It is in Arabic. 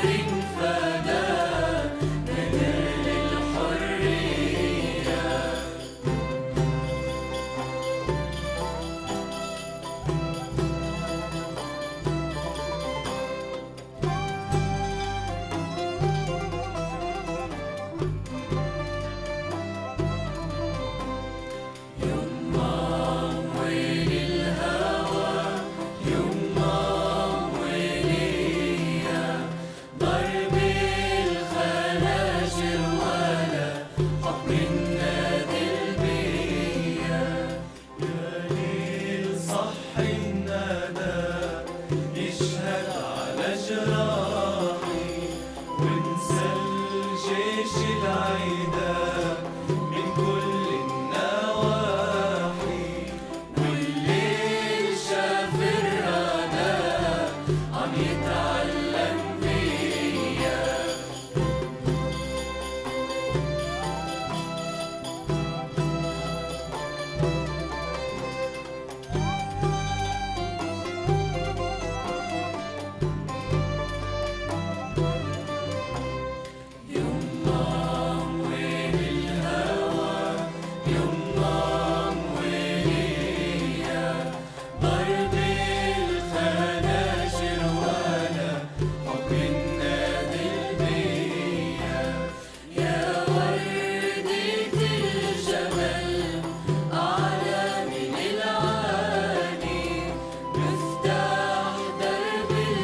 Sing العيدان believe.